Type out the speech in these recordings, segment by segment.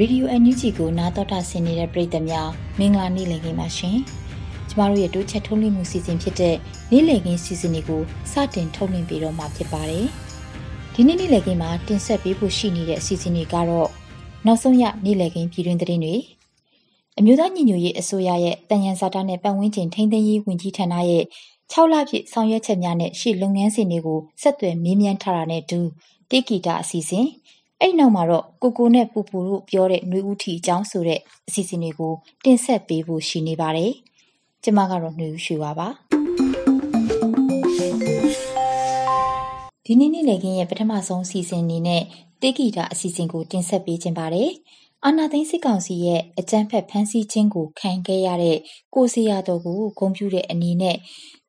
Radio NUG ကိုနားတော်တာဆင်နေတဲ့ပရိသတ်များမင်္ဂလာနေ့လည်ခင်းပါရှင်။ကျမတို့ရဲ့တိုးချက်ထုတ်လွှင့်မှုစီစဉ်ဖြစ်တဲ့နေ့လည်ခင်းစီစဉ်တွေကိုစတင်ထုတ်လွှင့်ပေးတော့မှာဖြစ်ပါတယ်။ဒီနေ့နေ့လည်ခင်းမှာတင်ဆက်ပေးဖို့ရှိနေတဲ့အစီအစဉ်တွေကတော့နောက်ဆုံးရနေ့လည်ခင်းပြည်တွင်းသတင်းတွေအမျိုးသားညီညွတ်ရေးအစိုးရရဲ့တန်ရန်စာတာနဲ့ပတ်ဝန်းကျင်ထိန်းသိမ်းရေးဝန်ကြီးဌာနရဲ့6လပြည့်ဆောင်ရွက်ချက်များနဲ့ရှေ့လုပ်ငန်းစဉ်တွေကိုဆက်သွယ်မေးမြန်းထားတာနဲ့တူတေကီတာအစီအစဉ် အဲ့နောက်မှာတော့ကိုကိုနဲ့ပူပူတို့ပြောတဲ့နှွေဦးထီအကြောင်းဆိုတဲ့အစီအစဉ်တွေကိုတင်ဆက်ပေးဖို့ရှိနေပါတယ်။ကျမကတော့နှွေဦးရွှေပါပါ။ဒီနေ့နေ့လည်ခင်းရဲ့ပထမဆုံးအစီအစဉ်အနေနဲ့တေဂီတာအစီအစဉ်ကိုတင်ဆက်ပေးခြင်းပါတယ်။အာနာသိန်းစစ်ကောင်စီရဲ့အကြမ်းဖက်ဖမ်းဆီးခြင်းကိုခံခဲ့ရတဲ့ကိုစီယာတော်ကိုဂုံပြူတဲ့အနေနဲ့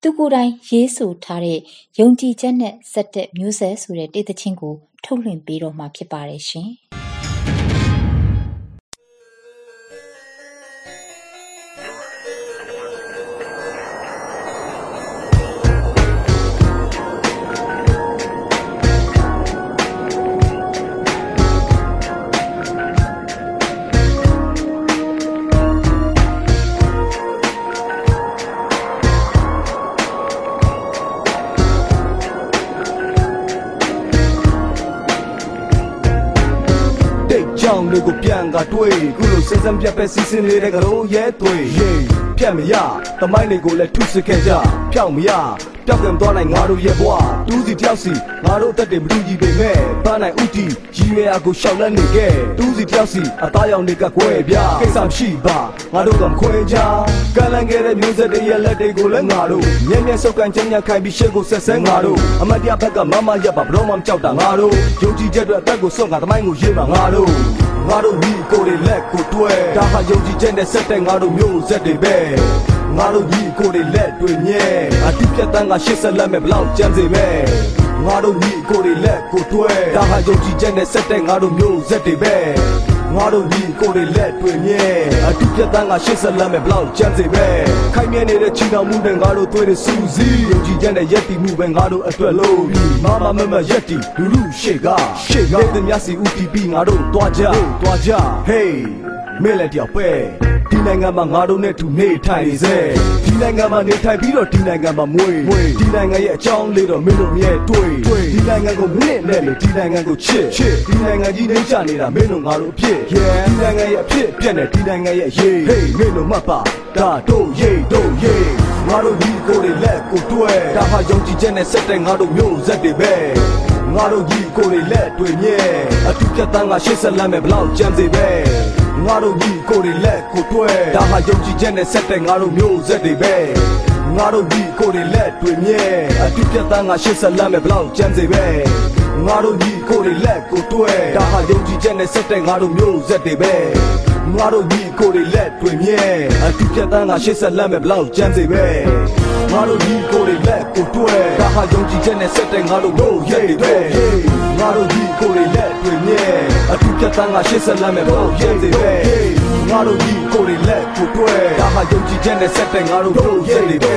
သူကိုယ်တိုင်ရေးဆိုထားတဲ့ယုံကြည်ချက်နဲ့ဆက်တဲ့မျိုးဆက်ဆိုတဲ့တေးသချင်းကို ထုတ်လွှင့်ပေးတော့မှာဖြစ်ပါတယ်ရှင်။။ တွေကိုပြန်ကတွေးခုလိုစင်စံပြတ်ပဲစီစဉ်နေတဲ့ကလေးရဲတွေယေပြတ်မရတမိုင်းတွေကိုလည်းထုစစ်ခဲ့ကြဖြောက်မရပျောက်ကံသွားနိုင်ငါတို့ရဲ့ဘဝတူးစီတယောက်စီငါတို့အသက်တွေမတူကြည့်ပေမဲ့ဘာနိုင်ဥတီရည်ရွယ်အားကိုရှောက်လက်နေခဲ့တူးစီတယောက်စီအသားရောင်တွေကကွဲပြကိစ္စမရှိပါငါတို့ကမခွဲကြကလန်ခဲ့တဲ့မျိုးဆက်တွေရဲ့လက်တွေကိုလည်းငါတို့မြဲမြဲစုပ်ကန်ချမ်းမြခိုင်ပြီးရှေ့ကိုဆက်ဆဲငါတို့အမတ်တရားဘက်ကမမရပ်ပါဘလို့မှမကြောက်တာငါတို့ယုံကြည်ချက်တွေအသက်ကိုစွန့်ငါသမိုင်းကိုရေးပါငါတို့ ငါတို့ညီကိုတွေလက်ကိုတွဲဒါဟာယုံကြည်ချက်နဲ့ဆက်တဲ့ငါတို့မျိုးဆက်တွေပဲငါတို့ညီကိုတွေလက်တွေမြဲအတိပြတ်တန်းကရှစ်ဆက်လက်မဲ့ဘလောက်ကြမ်းစေမဲ့ငါတို့ညီကိုတွေလက်ကိုတွဲဒါဟာယုံကြည်ချက်နဲ့ဆက်တဲ့ငါတို့မျိုးဆက်တွေပဲ ငါတို့ညီကိုတွေလက်တွေမြဲအတိပြတ်တန်းကရှစ်ဆက်လက်မဲ့ဘလောက်ကြမ်းစေပဲခိုင်မြဲနေတဲ့ချီတော်မှုနဲ့ငါတို့တွေ့တဲ့စူးစီးယုံကြည်ချက်နဲ့ရက်တည်မှုပဲငါတို့အတွက်လို့မမမမရက်တည်လူလူရှေ့ကရှေ့ကတဲ့မြစီဦးတီးပြီးငါတို့တွားကြတွားကြ hey မဲလက်တယောက်ပဲ ဒီနိုင်ငံမှာငါတို့နဲ့တူနေထိုင်နေစေဒီနိုင်ငံမှာနေထိုင်ပြီးတော့ဒီနိုင်ငံမှာမွေးဒီနိုင်ငံရဲ့အကြောင်းလေးတော့မင်းတို့မြဲတွေ့ဒီနိုင်ငံကိုမြင့်နဲ့လေဒီနိုင်ငံကိုချစ်ဒီနိုင်ငံကြီးနှိမ့်ချနေတာမင်းတို့ငါတို့အဖြစ်ဒီနိုင်ငံရဲ့အဖြစ်ပြက်နေဒီနိုင်ငံရဲ့ရေး hey မင်းတို့မှတ်ပါဒါတို့ရေးတို့ရေးငါတို့ဒီကိုယ်တွေလက်ကိုတွဲဒါဟာယုံကြည်ချက်နဲ့ဆက်တဲ့ငါတို့မျိုးဆက်တွေပဲငါတို့ကြီးကိုယ်တွေလက်တွေမြဲအတူပြတ်တန်းကရှေ့ဆက်လမ်းမဲ့ဘလောက်ကြမ်းစေပဲ ငါတို့ကြီးကိုယ်တွေလက်ကိုတွဲဒါဟာယုံကြည်ချက်နဲ့ဆက်တဲ့ငါတို့မျိုးဆက်တွေပဲငါတို့ကြီးကိုယ်တွေလက်တွေမြဲအတူပြတ်တန်းကရှေ့ဆက်လမ်းမဲ့ဘလောက်ကြမ်းစေပဲငါတို့ကြီးကိုယ်တွေလက်ကိုတွဲဒါဟာယုံကြည်ချက်နဲ့ဆက်တဲ့ငါတို့မျိုးဆက်တွေပဲ ငါတို့ညီကိုယ်တွေလက်တွေမြဲအတူပြတ်တန်းကရှေ့ဆက်လမ်းမဲ့ဘလောက်ကြမ်းစေပဲငါတို့ညီကိုယ်တွေလက်ကိုတွဲဒါဟာယုံကြည်ချက်နဲ့ဆက်တဲ့ငါတို့မျိုးရက်တွေပဲငါတို့ညီကိုယ်တွေလက်တွေမြဲအတူပြတ်တန်းကရှေ့ဆက်လမ်းမဲ့ဘလောက်ကြမ်းစေပဲငါတို့ညီကိုယ်တွေလက်ကိုတွဲဒါဟာယုံကြည်ချက်နဲ့ဆက်တဲ့ငါတို့မျိုးရက်တွေပဲ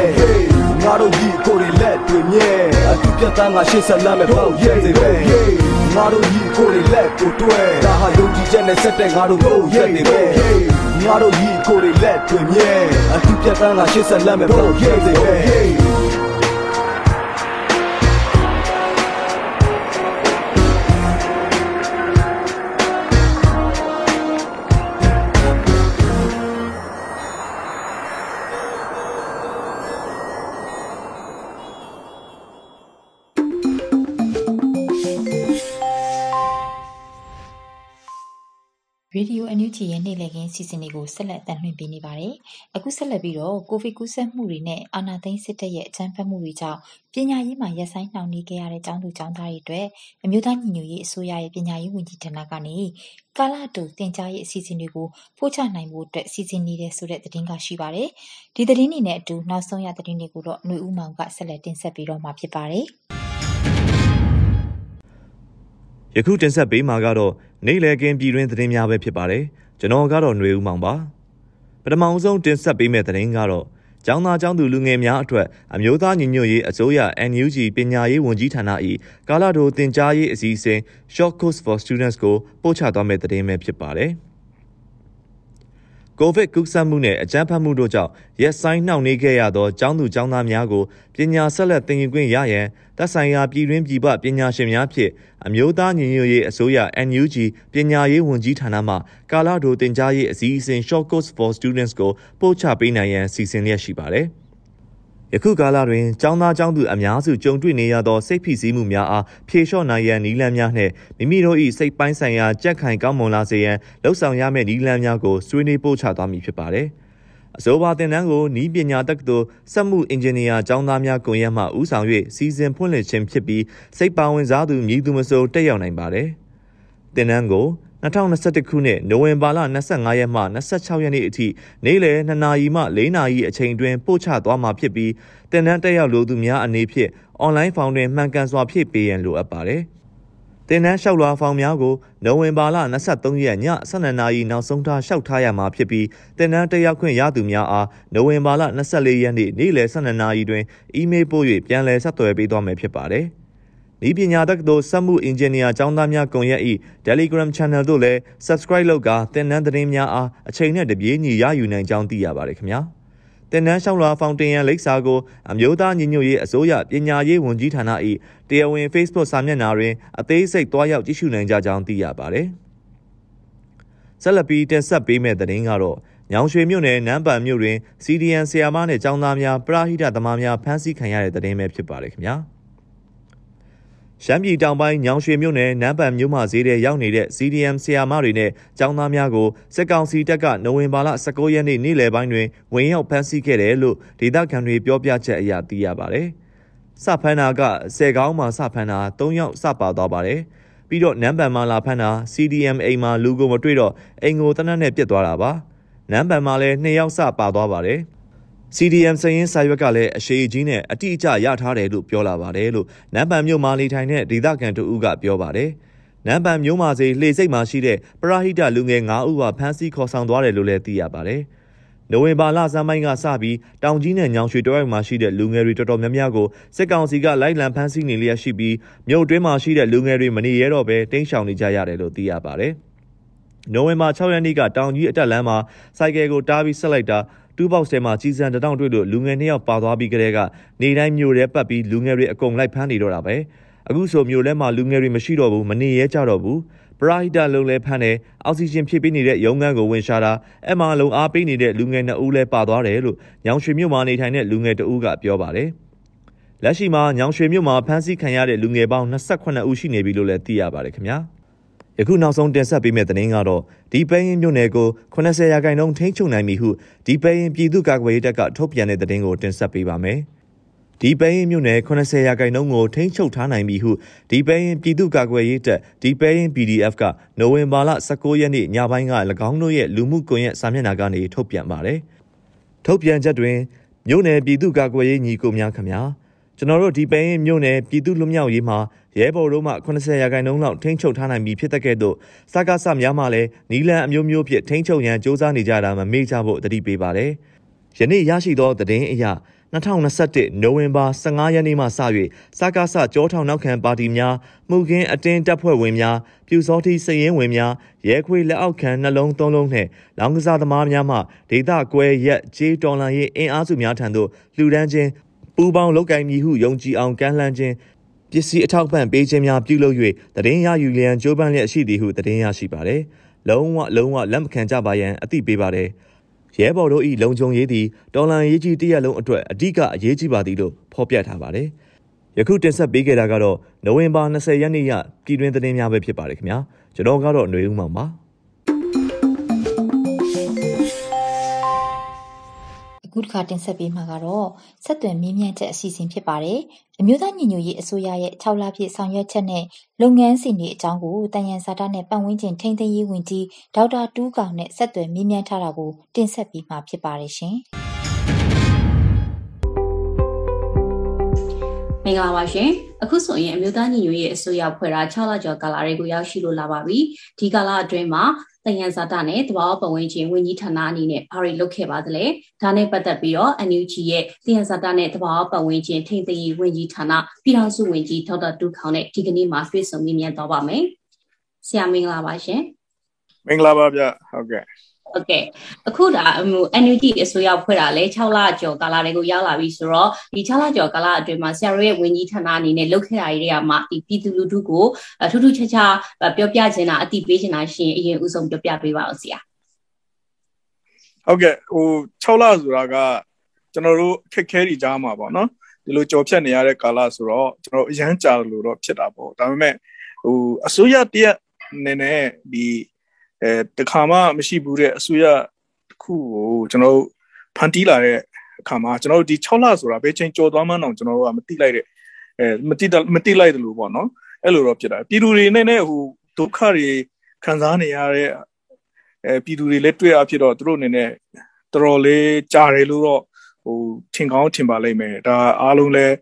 ငါတို့ညီကိုယ်တွေလက်တွေမြဲအတူပြတ်တန်းကရှေ့ဆက်လမ်းမဲ့ဘလောက်ရက်စေပဲ ငါတို့ညီကိုယ်တွေလက်ကိုတွဲဒါဟာယုံကြည်ချက်နဲ့ဆက်တဲ့ငါတို့မျိုးရက်တွေပဲငါတို့ညီကိုယ်တွေလက်တွေမြဲအတူပြတ်တန်းကရှေ့ဆက်လမ်းမဲ့ဘလောက်ရက်စေပဲ ရေဒီယိုအန်ယူဂျီရဲ့နေ့လည်ခင်းစီစဉ်တွေကိုဆက်လက်တင်ပြနေပါတယ်။အခုဆက်လက်ပြီးတော့ကိုဗစ်ကူးစက်မှုတွေနဲ့အာဏာသိမ်းစစ်တပ်ရဲ့အကြမ်းဖက်မှုတွေကြောင့်ပညာရေးမှာရက်ဆိုင်နှောင့်နှေးခဲ့ရတဲ့ကျောင်းသူကျောင်းသားတွေအတွက်အမျိုးသားညီညွတ်ရေးအစိုးရရဲ့ပညာရေးဝန်ကြီးဌာနကနေကာလတူသင်ကြားရေးအစီအစဉ်တွေကိုပို့ချနိုင်ဖို့အတွက်စီစဉ်နေတဲ့ဆိုတဲ့သတင်းကရှိပါတယ်။ဒီသတင်းတွေနဲ့အတူနောက်ဆုံးရသတင်းတွေကိုတော့ຫນွေဦးမောင်ကဆက်လက်တင်ဆက်ပေးတော့မှာဖြစ်ပါတယ်။ ယခုတင်ဆက်ပေးမှာကတော့နေလေကင်းပြည်တွင်းသတင်းများပဲဖြစ်ပါတယ်ကျွန်တော်ကတော့ຫນွေဦးမောင်ပါပထမအဆုံးတင်ဆက်ပေးမယ့်သတင်းကတော့ကျောင်းသားကျောင်းသူလူငယ်များအတွက်အမျိုးသားညီညွတ်ရေးအစိုးရ NUG ပညာရေးဝန်ကြီးဌာန၏ကာလာတိုသင်ကြားရေးအစီအစဉ် Short Course for Students ကိုပို့ချသွားမယ့်သတင်းပဲဖြစ်ပါတယ်။ ကိုဗစ်ကူးစက်မှုနဲ့အကြမ်းဖက်မှုတို့ကြောင့်ရက်ဆိုင်နှောင့်နှေးခဲ့ရသောကျောင်းသူကျောင်းသားများကိုပညာဆက်လက်သင်ယူခွင့်ရရန်သက်ဆိုင်ရာပြည်တွင်းပြည်ပပညာရှင်များဖြင့်အမျိုးသားညီညွတ်ရေးအစိုးရ NUG ပညာရေးဝန်ကြီးဌာနမှကာလာဒိုတင်ကြားရေးအစီအစဉ် Short Course for Students ကိုပို့ချပေးနိုင်ရန်စီစဉ်လျက်ရှိပါတယ်။ ယခုကာလတွင်ចောင်းသားចောင်းသူအများစုကြုံတွေ့နေရသောစိတ်ဖိစီးမှုများအားဖြေလျှော့နိုင်ရန်နည်းလမ်းများနှင့်မိမိတို့၏စိတ်ပိုင်းဆိုင်ရာကြက်ခိုင်ကောင်းမွန်လာစေရန်လှုံ့ဆော်ရမယ့်နည်းလမ်းများကိုဆွေးနွေးပို့ချသွားမည်ဖြစ်ပါတယ်။အဆိုပါသင်တန်းကိုနီးပညာတက္ကသိုလ်စက်မှုအင်ဂျင်နီယာကျောင်းသားများကွန်ရက်မှဦးဆောင်၍စီစဉ်ဖွင့်လှစ်ခြင်းဖြစ်ပြီးစိတ်ပါဝင်စားသူမြည်သူမဆိုတက်ရောက်နိုင်ပါတယ်။သင်တန်းကို 2021ခုနှစ်နိုဝင်ဘာလ25ရက်မှ26ရက်နေ့အထိနေ့လယ်2နာရီမှ4နာရီအချိန်တွင်ပို့ချသွားမှာဖြစ်ပြီးတင်နန်းတက်ရောက်လိုသူများအနေဖြင့်အွန်လိုင်းဖောင်တွင်မှန်ကန်စွာဖြည့်ပေးရန်လိုအပ်ပါတယ်။တင်နန်းလျှောက်လွှာဖောင်များကိုနိုဝင်ဘာလ23ရက်ည12နာရီနောက်ဆုံးထားလျှောက်ထားရမှာဖြစ်ပြီးတင်နန်းတက်ရောက်ခွင့်ရသူများအားနိုဝင်ဘာလ24ရက်နေ့နေ့လယ်12နာရီတွင်အီးမေးလ်ပို့၍ပြန်လည်ဆက်သွယ်ပေးသွားမယ်ဖြစ်ပါတယ်။ ဤပညာတက္ကသိုလ်စက်မှုအင်ဂျင်နီယာကျောင်းသားများကွန်ရက်၏ Telegram Channel တို့လည်း Subscribe လုပ်ကာသင်တန်းသတင်းများအားအချိန်နဲ့တပြေးညီရယူနိုင်ကြောင်းသိရပါတယ်ခင်ဗျာ။တင်နန်းရှောင်းလွာဖောင်တင်ရန်လိပ်စာကိုအမျိုးသားညီညွတ်ရေးအစိုးရပညာရေးဝန်ကြီးဌာန၏တရားဝင် Facebook စာမျက်နှာတွင်အသေးစိတ်တွားရောက်ကြည့်ရှုနိုင်ကြကြောင်းသိရပါတယ်။ဆက်လက်ပြီးတင်ဆက်ပေးမယ့်သတင်းကတော့ညောင်ရွှေမြို့နယ်နန်းပံမြို့တွင် CDN ဆရာမနဲ့ကျောင်းသားများပရာဟိတသမားများဖမ်းဆီးခံရတဲ့သတင်းပဲဖြစ်ပါတယ်ခင်ဗျာ။ ရှမ်းပြည်တောင်ပိုင်းညောင်ရွှေမြို့နယ်နန်းပံမြို့မှဈေးထဲရောက်နေတဲ့ CDM ဆရာမတွေနဲ့ကျောင်းသားများကိုစစ်ကောင်စီတပ်ကနိုဝင်ဘာလ19ရက်နေ့နေ့လယ်ပိုင်းတွင်ဝင်ရောက်ဖမ်းဆီးခဲ့တယ်လို့ဒေသခံတွေပြောပြချက်အရသိရပါတယ်။စဖမ်းတာကဆယ်ကောင်းမှစဖမ်းတာ၃ယောက်စပါသွားပါတယ်။ပြီးတော့နန်းပံမှာလာဖမ်းတာ CDM အိမ်မှာလူကိုမတွေ့တော့အိမ်ကိုတနက်နဲ့ပြစ်သွားတာပါ။နန်းပံမှာလည်းနှစ်ယောက်စပါသွားပါတယ်။ CDM စရင်စာရွက်ကလည်းအရှိကြီးနဲ့အတိအကျရထားတယ်လို့ပြောလာပါတယ်လို့နမ်ပန်မြို့မှာနေထိုင်တဲ့ဒေသခံတို့ဦးကပြောပါတယ်။နမ်ပန်မြို့မှာစေလှေစိတ်မှာရှိတဲ့ပရာဟိတလူငယ်9ဦးကဖမ်းဆီးခေါ်ဆောင်သွားတယ်လို့လည်းသိရပါတယ်။နိုဝင်ဘာလဆန်းပိုင်းကစပြီးတောင်ကြီးနဲ့ညောင်ရွှေတောက်မှာရှိတဲ့လူငယ်တွေတော်တော်များများကိုစစ်ကောင်စီကလိုက်လံဖမ်းဆီးနေလျက်ရှိပြီးမြို့တွင်းမှာရှိတဲ့လူငယ်တွေမနေရတော့ဘဲတင်းရှောင်နေကြရတယ်လို့သိရပါတယ်။နိုဝင်ဘာ6ရက်နေ့ကတောင်ကြီးအတက်လမ်းမှာစိုက်ကယ်ကိုတားပြီးဆက်လိုက်တာ တူးဘောက်ထဲမှာကြီးစံတတောင်တွေ့လို့လူငယ်နှစ်ယောက်ပါသွားပြီးကတည်းကနေတိုင်းမျိုးရဲပတ်ပြီးလူငယ်တွေအကုန်လိုက်ဖမ်းနေတော့တာပဲအခုဆိုမျိုးလဲမှာလူငယ်တွေမရှိတော့ဘူးမနေရဲကြတော့ဘူးပရိုက်တာလုံးလဲဖမ်းတယ်အောက်ဆီဂျင်ဖြည့်ပေးနေတဲ့ရုံးခန်းကိုဝင်ရှာတာအဲ့မှာလုံအားပေးနေတဲ့လူငယ်နှစ်ဦးလဲပါသွားတယ်လို့ညောင်ရွှေမြို့မှာနေထိုင်တဲ့လူငယ်တဦးကပြောပါတယ်လက်ရှိမှာညောင်ရွှေမြို့မှာဖမ်းဆီးခံရတဲ့လူငယ်ပေါင်း28ဦးရှိနေပြီလို့လည်းသိရပါတယ်ခင်ဗျာ။ ယခုနောက်ဆုံးတင်ဆက်ပေးမယ့်သတင်းကတော့ဒီပဲရင်မြို့နယ်ကို80ရာခိုင်နှုန်းထိန်းချုပ်နိုင်ပြီဟုဒီပဲရင်ပြည်သူ့ကာကွယ်ရေးတပ်ကထုတ်ပြန်တဲ့သတင်းကိုတင်ဆက်ပေးပါမယ်။ဒီပဲရင်မြို့နယ်80ရာခိုင်နှုန်းကိုထိန်းချုပ်ထားနိုင်ပြီဟုဒီပဲရင်ပြည်သူ့ကာကွယ်ရေးတပ်ဒီပဲရင် PDF ကနိုဝင်ဘာလ19ရက်နေ့ညပိုင်းက၎င်းတို့ရဲ့လူမှုကွန်ရက်စာမျက်နှာကနေထုတ်ပြန်ပါတယ်။ထုတ်ပြန်ချက်တွင်မြို့နယ်ပြည်သူ့ကာကွယ်ရေးညီကိုများခမညာကျွန်တော်တို့ဒီပဲရင်မြို့နယ်ပြည်သူ့လူမျိုးရေးမှာ ရဲဘော်တို့မှ80ရာခိုင်နှုန်းလောက်ထိန်းချုပ်ထားနိုင်ပြီဖြစ်တဲ့ကဲ့သို့စကားဆများမှလည်းနီလန်အမျိုးမျိုးဖြစ်ထိန်းချုပ်ရန်စ조사နေကြတာမမေ့ကြဖို့တတိပေးပါတယ်။ယနေ့ရရှိသောသတင်းအရ2021နိုဝင်ဘာ15ရက်နေ့မှစ၍စကားဆကြောထောင်နောက်ခံပါတီများမှုခင်းအတင်းတပ်ဖွဲ့ဝင်များပြူစောတိစရင်ဝင်များရဲခွေလက်အောက်ခံနှလုံးသုံးလုံးနှင့်လောင်ကစားသမားများမှဒေသကွဲရက်ကြေးတော်လန်ရေးအင်အားစုများထံသို့လှူဒန်းခြင်းပူပေါင်းလောက်ကင်မည်ဟုယုံကြည်အောင်ကမ်းလှမ်းခြင်း ပစ္စည်းအထောက်ပံ့ပေးခြင်းများပြုလုပ်၍သတင်းရယူလျံကြိုးပမ်းလျက်ရှိသည်ဟုသတင်းရရှိပါသည်။လုံးဝလုံးဝလက်မခံကြပါရန်အသိပေးပါတယ်။ရဲဘော်တို့၏လုံခြုံရေးသည်တော်လန်ရေးကြီးတရက်လုံးအတွက်အဓိကအရေးကြီးပါသည်လို့ဖော်ပြထားပါတယ်။ယခုတင်ဆက်ပေးခဲ့တာကတော့နိုဝင်ဘာ20ရက်နေ့ရပြည်တွင်သတင်းများပဲဖြစ်ပါတယ်ခင်ဗျာ။ကျွန်တော်ကတော့ຫນွေဦးမောင်ပါ။ ခုတစ်ခါတင်ဆက်ပေးမှာကတော့ဆက်သွယ်မြင်းမြန်းချက်အစီအစဉ်ဖြစ်ပါတယ်။အမျိုးသားညီညွတ်ရေးအစိုးရရဲ့6လပြည့်ဆောင်ရွက်ချက်နဲ့လုပ်ငန်းစဉ်တွေအကြောင်းကိုတန်ရန်စာတနဲ့ပတ်ဝန်းကျင်ထိန်းသိမ်းရေးဝန်ကြီးဒေါက်တာတူးကောင်နဲ့ဆက်သွယ်မြင်းမြန်းထားတာကိုတင်ဆက်ပေးမှာဖြစ်ပါတယ်ရှင်။မင်္ဂလာပါရှင်အခုဆိုရင်အမျိုးသားညီညွတ်ရေးအစိုးရဖွဲ့တာ6လကျော်ကာလတွေကိုရောက်ရှိလို့လာပါပြီဒီကာလအတွင်းမှာ တယံဇာတာနဲ့တဘာဝပတ်ဝန်းကျင်ဝန်ကြီးဌာနအနေနဲ့ဘာတွေလုပ်ခဲ့ပါသလဲဒါနဲ့ပတ်သက်ပြီးတော့ NUG ရဲ့တယံဇာတာနဲ့တဘာဝပတ်ဝန်းကျင်ထိန်းသိမ်းရေးဝန်ကြီးဌာနပြည်ထောင်စုဝန်ကြီးဒေါက်တာတူခေါင်နဲ့ဒီကနေ့မှာတွေ့ဆုံမြင်မြန်တော့ပါမယ်ဆရာမင်္ဂလာပါရှင်မင်္ဂလာပါဗျဟုတ်ကဲ့ ဟုတ်ကဲ့အခုဒါဟို NUG အစိုးရဖွဲ့တာလဲ6လကျော်ကာလတွေကိုရောက်လာပြီဆိုတော့ဒီ6လကျော်ကာလအတွင်းမှာဆရာတို့ရဲ့ဝန်ကြီးဌာနအနေနဲ့လုပ်ခဲ့တာတွေကမှဒီပြည်သူလူထုကိုထူးထူးခြားခြားပြောပြချင်တာအတိပေးချင်တာရှင်အရင်ဦးဆုံးပြောပြပေးပါအောင်ဆရာဟုတ်ကဲ့ဟို6လဆိုတာကကျွန်တော်တို့ခက်ခဲတွေကြားမှာပေါ့နော်ဒီလိုကြော်ဖြတ်နေရတဲ့ကာလဆိုတော့ကျွန်တော်အရန်ကြာလို့တော့ဖြစ်တာပေါ့ဒါပေမဲ့ဟိုအစိုးရတရက်နည်းနည်းဒီ အဲတခါမှမရှိဘူးတဲ့အစိုးရတစ်ခုကိုကျွန်တော်တို့ဖန်တီးလာတဲ့အခါမှာကျွန်တော်တို့ဒီ6လဆိုတာဘယ်ချိန်ကြော်သွားမှန်းတော့ကျွန်တော်တို့ကမသိလိုက်တဲ့အဲမသိမသိလိုက်တယ်လို့ပေါ့နော်အဲ့လိုတော့ဖြစ်တာပြည်သူတွေနဲ့နဲ့ဟိုဒုက္ခတွေခံစားနေရတဲ့အဲပြည်သူတွေလည်းတွေ့ရဖြစ်တော့သူတို့အနေနဲ့တော်တော်လေးကြားတယ်လို့တော့ဟိုထင်ကောင်းထင်ပါလိမ့်မယ်ဒါအားလုံးလည်း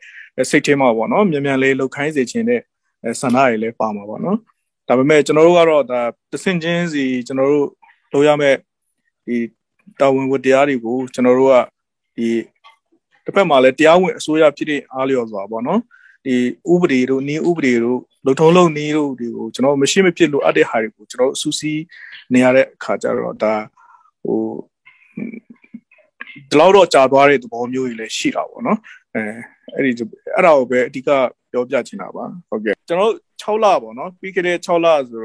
စိတ်ထဲမှာပေါ့နော်မြန်မြန်လေးလှုပ်ခိုင်းစေခြင်းတဲ့ဆန္ဒတွေလည်းပါမှာပေါ့နော် ဒါပေမဲ့ကျွန်တော်တို့ကတော့ဒါတဆင်ချင်းစီကျွန်တော်တို့လုပ်ရမယ့်ဒီတာဝန်ဝတ္တရားတွေကိုကျွန်တော်တို့ကဒီတစ်ဖက်မှာလည်းတရားဝင်အစိုးရဖြစ်တဲ့အားလျော်စွာပေါ့နော်ဒီဥပဒေတို့နေဥပဒေတို့လုံထုံးလုံနေတို့တွေကိုကျွန်တော်မရှိမဖြစ်လို့အပ်တဲ့ဟာတွေကိုကျွန်တော်အစူးစီးနေရတဲ့အခါကျတော့ဒါဟိုဒီလောက်တော့ကြာသွားတဲ့သဘောမျိုးကြီးလည်းရှိတာပေါ့နော်အဲအဲ့ဒီအဲ့ဒါကိုပဲအဓိကပြောပြချင်တာပါဟုတ်ကဲ့ကျွန်တော် 6လပေါ့နော်ပြီးခဲ့တဲ့6လဆို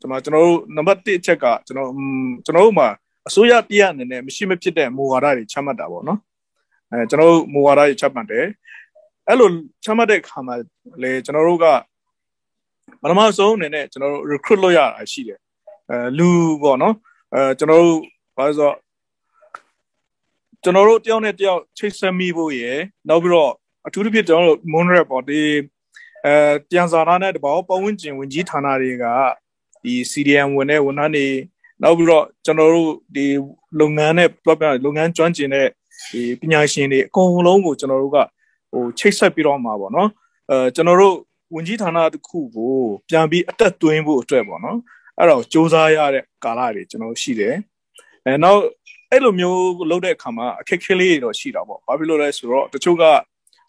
ဒီမှာကျွန်တော်တို့နံပါတ်1အချက်ကကျွန်တော်ကျွန်တော်တို့မှာအစိုးရတရအနေနဲ့မရှိမဖြစ်တဲ့မူဝါဒတွေချမှတ်တာပေါ့နော်အဲကျွန်တော်တို့မူဝါဒတွေချမှတ်တယ်အဲ့လိုချမှတ်တဲ့အခါမှာလေကျွန်တော်တို့ကပထမဆုံးအနေနဲ့ကျွန်တော်တို့ recruit လုပ်ရတာရှိတယ်အဲလူပေါ့နော်အဲကျွန်တော်တို့ဘာလို့ဆိုကျွန်တော်တို့တယောက်နဲ့တယောက်ချိတ်ဆက်မိဖို့ရယ်နောက်ပြီးတော့အထူးသဖြင့်ကျွန်တော်တို့ monorail ပေါ့ဒီ အဲပြန်စာသားနဲ့တဘောပတ်ဝန်းကျင်ဝင်ကြီးဌာနတွေကဒီ CDM ဝင်တဲ့ဝန်ထမ်းတွေနောက်ပြီးတော့ကျွန်တော်တို့ဒီလုပ်ငန်းနဲ့ပြောပြလုပ်ငန်းကျွမ်းကျင်တဲ့ဒီပညာရှင်တွေအကုန်လုံးကိုကျွန်တော်တို့ကဟိုချိတ်ဆက်ပြီးတော့မှာပေါ့နော်အဲကျွန်တော်တို့ဝင်ကြီးဌာနတစ်ခုကိုပြန်ပြီးအသက်သွင်းဖို့အတွက်ပေါ့နော်အဲ့တော့စ조사ရတဲ့ကာလတွေကျွန်တော်ရှိတယ်အဲနောက်အဲ့လိုမျိုးလုပ်တဲ့အခါမှာအခက်ခဲလေးတွေတော့ရှိတာပေါ့ဘာဖြစ်လို့လဲဆိုတော့တချို့က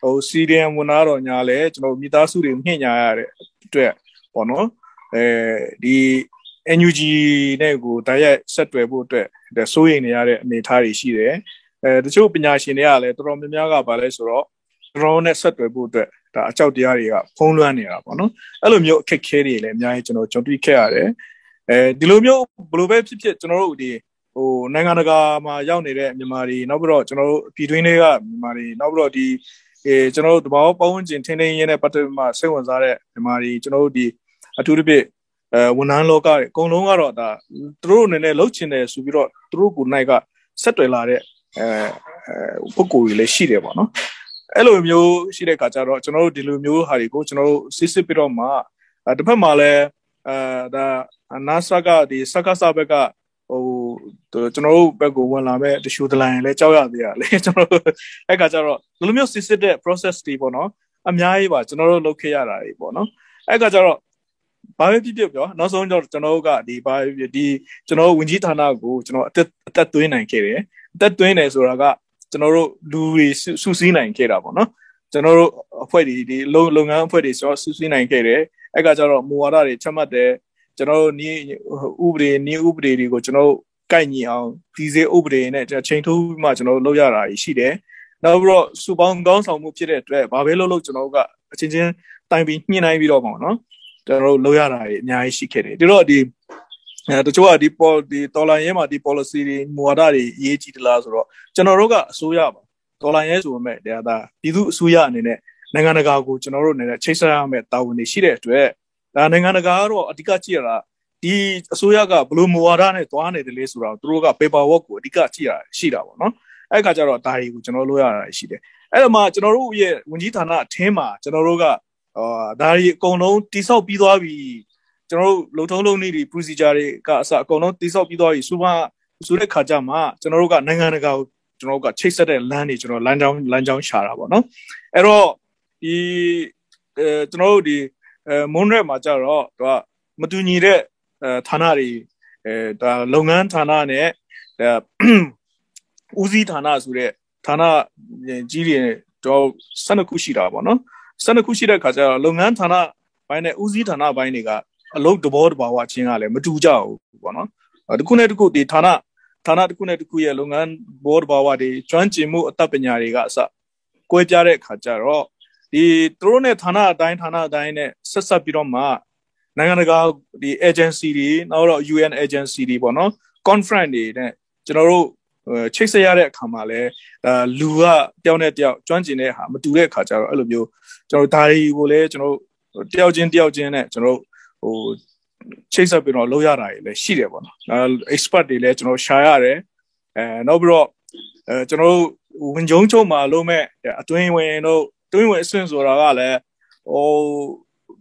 ဟိုစီဒီယမ်ဝန်သားတော်ညာလဲကျွန်တော်မိသားစုတွေမြင့်ညာရတဲ့အတွက်ပေါ့နော်အဲဒီ NUG နဲ့ကိုတိုက်ရိုက်ဆက်တွယ်ဖို့အတွက်စိုးရိမ်နေရတဲ့အနေအထားတွေရှိတယ်အဲတချို့ပညာရှင်တွေကလည်းတော်တော်များများကပါလဲဆိုတော့ drone နဲ့ဆက်တွယ်ဖို့အတွက်ဒါအကြောက်တရားတွေကဖုံးလွှမ်းနေတာပေါ့နော်အဲ့လိုမျိုးအခက်ခဲတွေလည်းအများကြီးကျွန်တော်ကြုံတွေ့ခဲ့ရတယ်အဲဒီလိုမျိုးဘယ်လိုပဲဖြစ်ဖြစ်ကျွန်တော်တို့ဒီဟိုနိုင်ငံတကာမှာရောက်နေတဲ့မြန်မာတွေနောက်ပြီးတော့ကျွန်တော်တို့ပြည်တွင်းတွေကမြန်မာတွေနောက်ပြီးတော့ဒီ အဲကျွန်တော်တို့တဘာဝပတ်ဝန်းကျင်ထိန်းသိမ်းရေးနဲ့ပတ်သက်ပြီးမှစိတ်ဝင်စားတဲ့မြန်မာတွေကျွန်တော်တို့ဒီအထူးသဖြင့်အဲဝန်ထမ်းလောကတွေအကုန်လုံးကတော့ဒါသူတို့အနေနဲ့လှုပ်ချင်တယ်ဆိုပြီးတော့သူတို့ကိုနိုင်ကဆက်တွယ်လာတဲ့အဲပုံကိုယ်တွေလည်းရှိတယ်ပေါ့နော်အဲ့လိုမျိုးရှိတဲ့ခါကျတော့ကျွန်တော်တို့ဒီလိုမျိုးဟာတွေကိုကျွန်တော်တို့စစ်စစ်ပြီးတော့မှတစ်ဖက်မှာလည်းအဲဒါ NASA ကဒီစကားစာဘက်က ဟိုကျွန်တော်တို့ဘက်ကိုဝင်လာမဲ့တရှူဒလိုင်းလည်းကြောက်ရသေးရလေကျွန်တော်တို့အဲ့ခါကျတော့ဒီလိုမျိုးစစ်စစ်တဲ့ process တွေပေါ့နော်အများကြီးပါကျွန်တော်တို့လုပ်ခဲ့ရတာတွေပေါ့နော်အဲ့ခါကျတော့ဘာပဲဖြစ်ဖြစ်ပြောနောက်ဆုံးတော့ကျွန်တော်တို့ကဒီဘာဒီကျွန်တော်ဝင်ကြီးဌာနကိုကျွန်တော်အသက်အသက်သွင်းနိုင်ခဲ့တယ်အသက်သွင်းတယ်ဆိုတာကကျွန်တော်တို့လူတွေစုစည်းနိုင်ခဲ့တာပေါ့နော်ကျွန်တော်တို့အဖွဲ့တွေဒီလုပ်ငန်းအဖွဲ့တွေကျွန်တော်စုစည်းနိုင်ခဲ့တယ်အဲ့ကကြတော့မူဝါဒတွေချမှတ်တယ် ကျွန်တော်တို့နီးဥပဒေနီးဥပဒေတွေကိုကျွန်တော်တို့ကိုက်ညီအောင်ဒီစေဥပဒေနဲ့ချိန်ထိုးပြီးမှကျွန်တော်တို့လုပ်ရတာရှိတယ်နောက်ပြီးတော့စူပေါင်းကောင်းဆောင်မှုဖြစ်တဲ့အတွက်ဘာပဲလုပ်လို့ကျွန်တော်တို့ကအချင်းချင်းတိုင်ပြီးညှိနှိုင်းပြီးတော့ပေါ့နော်ကျွန်တော်တို့လုပ်ရတာတွေအများကြီးရှိခဲ့တယ်ဒီတော့ဒီအဲတချို့ကဒီပေါ်ဒီတော်လိုင်းရဲမှာဒီ policy တွေမူဝါဒတွေအရေးကြီးသလားဆိုတော့ကျွန်တော်တို့ကအစိုးရပါတော်လိုင်းရဲဆိုပေမဲ့တရားသားပြည်သူအစိုးရအနေနဲ့နိုင်ငံတကာကိုကျွန်တော်တို့အနေနဲ့ချိတ်ဆက်ရမယ့်တာဝန်တွေရှိတဲ့အတွက် ဒါနိုင်ငံတကာကတော့အဓိကကြည့်ရတာဒီအစိုးရကဘလို့မူဝါဒနဲ့သွားနေတယ်လေဆိုတော့သူတို့က paper work ကိုအဓိကကြည့်ရရှိတာပေါ့နော်အဲ့ခါကျတော့ဒါတွေကိုကျွန်တော်လုပ်ရတာရှိတယ်အဲ့တော့မှကျွန်တော်တို့ရဲ့ဝင်ကြီးဌာနအထင်းမှာကျွန်တော်တို့ကအာဒါတွေအကုန်လုံးတိဆောက်ပြီးသွားပြီကျွန်တော်တို့လုံထုံးလုံနည်းတွေ procedure တွေကအစအကုန်လုံးတိဆောက်ပြီးသွားပြီစူပါဆိုတဲ့ခါကျမှကျွန်တော်တို့ကနိုင်ငံတကာကိုကျွန်တော်တို့ကချိတ်ဆက်တဲ့လမ်းတွေကျွန်တော်လမ်းကြောင်းလမ်းကြောင်းရှာတာပေါ့နော်အဲ့တော့ဒီအဲကျွန်တော်တို့ဒီ အဲမွန်ရက်မှာကြတော့သူကမတူညီတဲ့အဲဌာနတွေအဲဒါလုပ်ငန်းဌာနနဲ့အဲဦးစီးဌာနဆိုတဲ့ဌာနကြီးတွေတော့12ခုရှိတာပေါ့နော်12ခုရှိတဲ့ခါကျတော့လုပ်ငန်းဌာနဘိုင်းနဲ့ဦးစီးဌာနဘိုင်းတွေကအလုပ်တဘောတဘာဝချင်းကလည်းမတူကြဘူးပေါ့နော်တခုနဲ့တခုဒီဌာနဌာနတစ်ခုနဲ့တစ်ခုရဲ့လုပ်ငန်းဘောဘာဝတွေကျွမ်းကျင်မှုအတတ်ပညာတွေကအစကွဲပြားတဲ့အခါကျတော့ ဒီသူတို့နဲ့ဌာနအတိုင်းဌာနအတိုင်းနဲ့ဆက်ဆက်ပြီးတော့မှနိုင်ငံတကာဒီ agency တွေနောက်တော့ UN agency တွေပေါ့နော် conference တွေနဲ့ကျွန်တော်တို့ချိတ်ဆက်ရတဲ့အခါမှာလဲအဲလူကတယောက်နဲ့တယောက်ကျွမ်းကျင်တဲ့ဟာမတူတဲ့အခါကျတော့အဲ့လိုမျိုးကျွန်တော်ဒါတွေကိုလည်းကျွန်တော်တယောက်ချင်းတယောက်ချင်းနဲ့ကျွန်တော်ဟိုချိတ်ဆက်ပြီးတော့လုပ်ရတာတွေလည်းရှိတယ်ပေါ့နော်အဲ expert တွေလည်းကျွန်တော်ရှာရတယ်အဲနောက်ပြီးတော့အဲကျွန်တော်ဝင်ကြုံချုံမှာလုံးမဲ့အတွင်းဝင်တို့ တွင်းဝင်အဆင့်ဆိုတာကလည်းဟို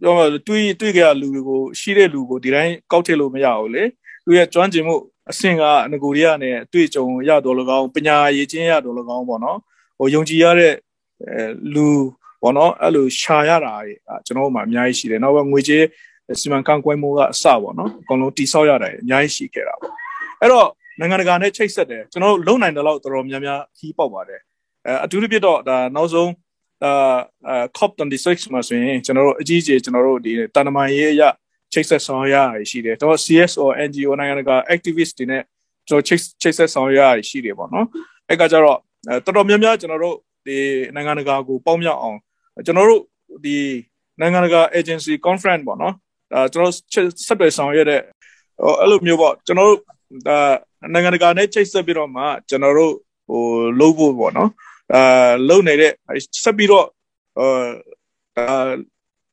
ပြောမှတွေးတွေးကြလူကိုရှိတဲ့လူကိုဒီတိုင်းကောက်ထည့်လို့မရဘူးလေသူရဲ့ကျွမ်းကျင်မှုအဆင့်ကငကိုရီးယားနဲ့အတွေ့အကြုံရတော့လကောင်းပညာရည်ချင်းရတော့လကောင်းပေါ့နော်ဟိုယုံကြည်ရတဲ့အဲလူပေါ့နော်အဲ့လိုရှာရတာကျွန်တော်တို့မှာအများကြီးရှိတယ်နောက်ပဲငွေကြေးစီမံခန့်ခွဲမှုကအစပေါ့နော်အကုန်လုံးတိဆောက်ရတာအများကြီးရှိခဲ့တာပေါ့အဲ့တော့နိုင်ငံတကာနဲ့ချိတ်ဆက်တယ်ကျွန်တော်တို့လုံနိုင်တယ်လို့တော်တော်များများခီးပေါက်ပါတယ်အဲအထူးသဖြင့်တော့ဒါနောက်ဆုံး အာ COP26 မှာဆိုရင်ကျွန်တော်တို့အကြီးအကျယ်ကျွန်တော်တို့ဒီတန်တမာရေးအရချိတ်ဆက်ဆောင်ရရရှိတယ်တော့ CSO NGO နိုင်ငံတကာ activist တွေနဲ့ကျွန်တော်ချိတ်ချိတ်ဆက်ဆောင်ရရရှိတယ်ပေါ့နော်အဲ့ကကြတော့တော်တော်များများကျွန်တော်တို့ဒီနိုင်ငံတကာကိုပေါင်းမြောက်အောင်ကျွန်တော်တို့ဒီနိုင်ငံတကာ agency conference ပေါ့နော်ဒါကျွန်တော်ဆက်သွယ်ဆောင်ရတဲ့အဲ့လိုမျိုးပေါ့ကျွန်တော်တို့ဒါနိုင်ငံတကာနဲ့ချိတ်ဆက်ပြီးတော့မှကျွန်တော်တို့ဟိုလုပ်ဖို့ပေါ့နော် အာလုံနေတဲ့ဆက်ပြီးတော့အာ